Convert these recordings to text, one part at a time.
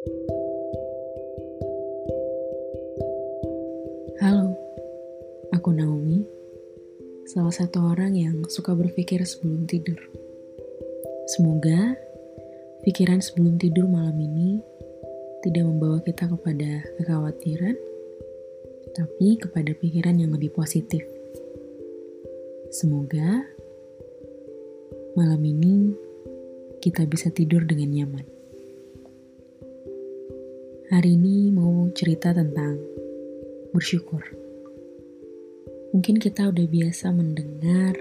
Halo, aku Naomi, salah satu orang yang suka berpikir sebelum tidur. Semoga pikiran sebelum tidur malam ini tidak membawa kita kepada kekhawatiran, tapi kepada pikiran yang lebih positif. Semoga malam ini kita bisa tidur dengan nyaman. Hari ini mau cerita tentang bersyukur. Mungkin kita udah biasa mendengar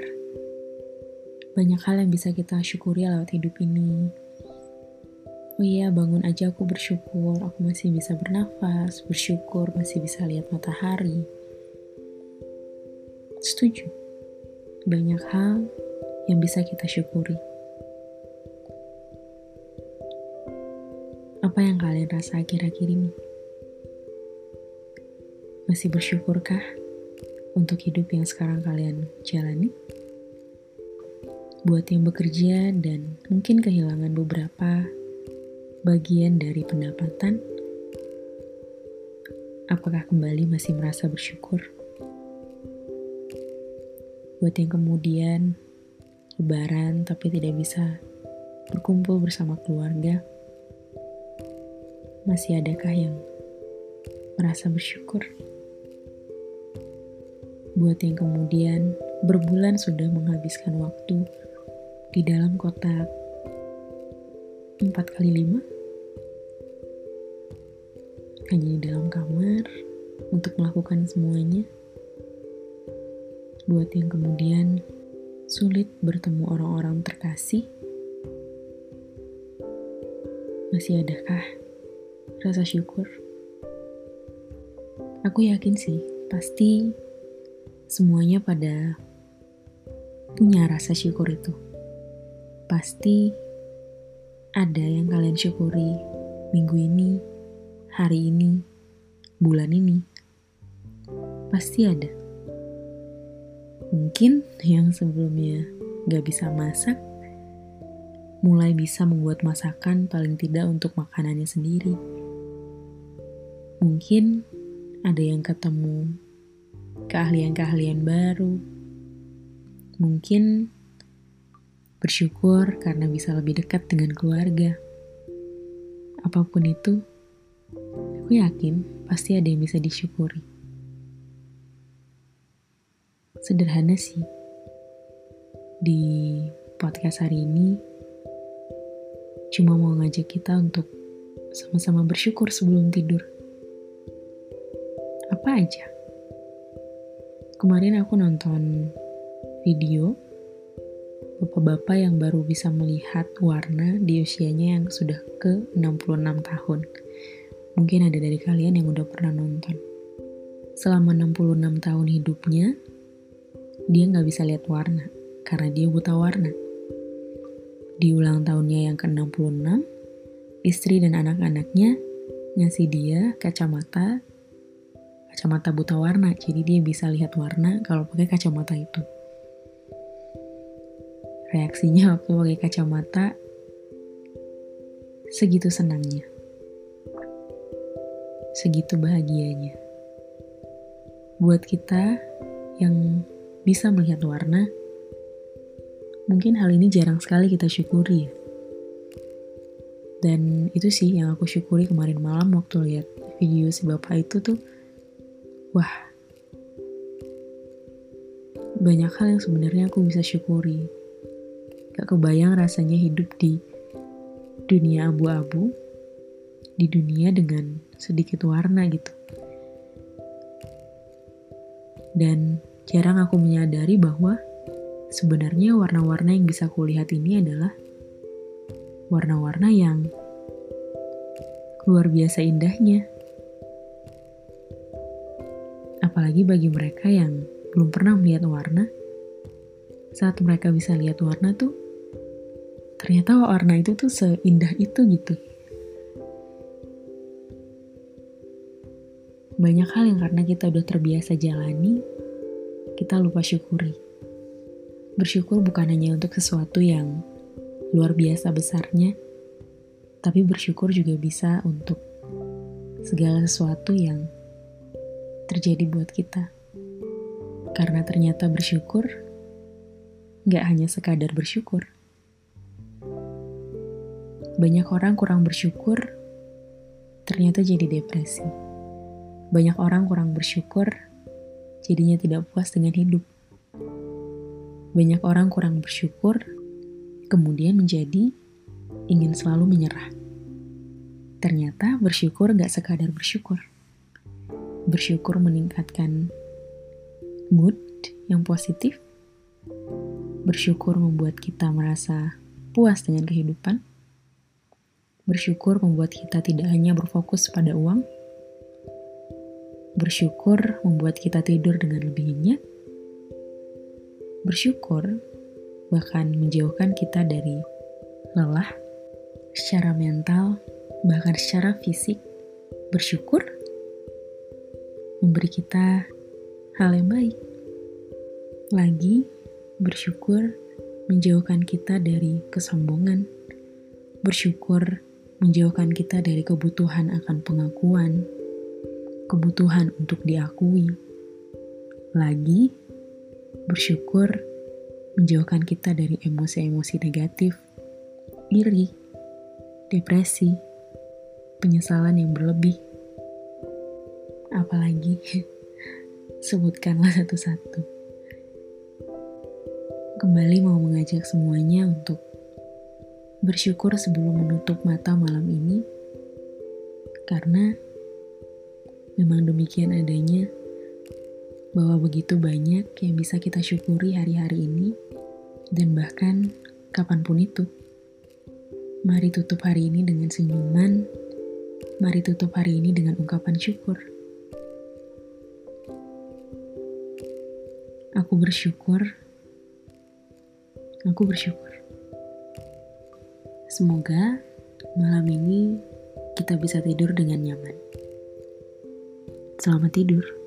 banyak hal yang bisa kita syukuri lewat hidup ini. Oh iya, bangun aja aku bersyukur, aku masih bisa bernafas, bersyukur masih bisa lihat matahari. Setuju. Banyak hal yang bisa kita syukuri. Apa yang kalian rasa akhir-akhir ini? Masih bersyukurkah untuk hidup yang sekarang kalian jalani? Buat yang bekerja dan mungkin kehilangan beberapa bagian dari pendapatan, apakah kembali masih merasa bersyukur? Buat yang kemudian lebaran tapi tidak bisa berkumpul bersama keluarga, masih adakah yang merasa bersyukur? buat yang kemudian berbulan sudah menghabiskan waktu di dalam kotak 4 kali 5 hanya di dalam kamar untuk melakukan semuanya? Buat yang kemudian sulit bertemu orang-orang terkasih? Masih adakah rasa syukur? Aku yakin sih, pasti semuanya pada punya rasa syukur itu. Pasti ada yang kalian syukuri minggu ini, hari ini, bulan ini. Pasti ada. Mungkin yang sebelumnya gak bisa masak, mulai bisa membuat masakan paling tidak untuk makanannya sendiri. Mungkin ada yang ketemu keahlian-keahlian baru. Mungkin bersyukur karena bisa lebih dekat dengan keluarga. Apa pun itu, aku yakin pasti ada yang bisa disyukuri. Sederhana sih. Di podcast hari ini, cuma mau ngajak kita untuk sama-sama bersyukur sebelum tidur. Apa aja? Kemarin aku nonton video bapak-bapak yang baru bisa melihat warna di usianya yang sudah ke 66 tahun. Mungkin ada dari kalian yang udah pernah nonton. Selama 66 tahun hidupnya, dia nggak bisa lihat warna karena dia buta warna. Di ulang tahunnya yang ke-66, istri dan anak-anaknya ngasih dia kacamata kacamata buta warna, jadi dia bisa lihat warna kalau pakai kacamata itu. Reaksinya waktu pakai kacamata segitu senangnya. Segitu bahagianya. Buat kita yang bisa melihat warna, mungkin hal ini jarang sekali kita syukuri ya. Dan itu sih yang aku syukuri kemarin malam waktu lihat video si bapak itu tuh wah banyak hal yang sebenarnya aku bisa syukuri. Gak kebayang rasanya hidup di dunia abu-abu, di dunia dengan sedikit warna gitu. Dan jarang aku menyadari bahwa sebenarnya warna-warna yang bisa kulihat ini adalah warna-warna yang luar biasa indahnya. Apalagi bagi mereka yang belum pernah melihat warna, saat mereka bisa lihat warna tuh, ternyata warna itu tuh seindah itu gitu. Banyak hal yang karena kita udah terbiasa jalani, kita lupa syukuri. Bersyukur bukan hanya untuk sesuatu yang luar biasa besarnya, Tapi bersyukur juga bisa untuk segala sesuatu yang terjadi buat kita. Karena ternyata bersyukur gak hanya sekadar bersyukur. Banyak orang kurang bersyukur, ternyata jadi depresi. Banyak orang kurang bersyukur, jadinya tidak puas dengan hidup. Banyak orang kurang bersyukur, kemudian menjadi ingin selalu menyerah. Ternyata bersyukur gak sekadar bersyukur. Bersyukur meningkatkan mood yang positif. Bersyukur membuat kita merasa puas dengan kehidupan. Bersyukur membuat kita tidak hanya berfokus pada uang. Bersyukur membuat kita tidur dengan lebih nyenyak. Bersyukur bahkan menjauhkan kita dari lelah secara mental, bahkan secara fisik, bersyukur memberi kita hal yang baik. Lagi, bersyukur menjauhkan kita dari kesombongan, bersyukur menjauhkan kita dari kebutuhan akan pengakuan, kebutuhan untuk diakui. Lagi, bersyukur menjauhkan kita dari emosi-emosi negatif, iri, depresi, penyesalan yang berlebih. Apalagi, sebutkanlah satu-satu. Kembali mau mengajak semuanya untuk bersyukur sebelum menutup mata malam ini, karena memang demikian adanya bahwa begitu banyak yang bisa kita syukuri hari-hari ini, dan bahkan kapan pun itu. Mari tutup hari ini dengan senyuman. Mari tutup hari ini dengan ungkapan syukur. Aku bersyukur. Aku bersyukur. Semoga malam ini kita bisa tidur dengan nyaman. Selamat tidur.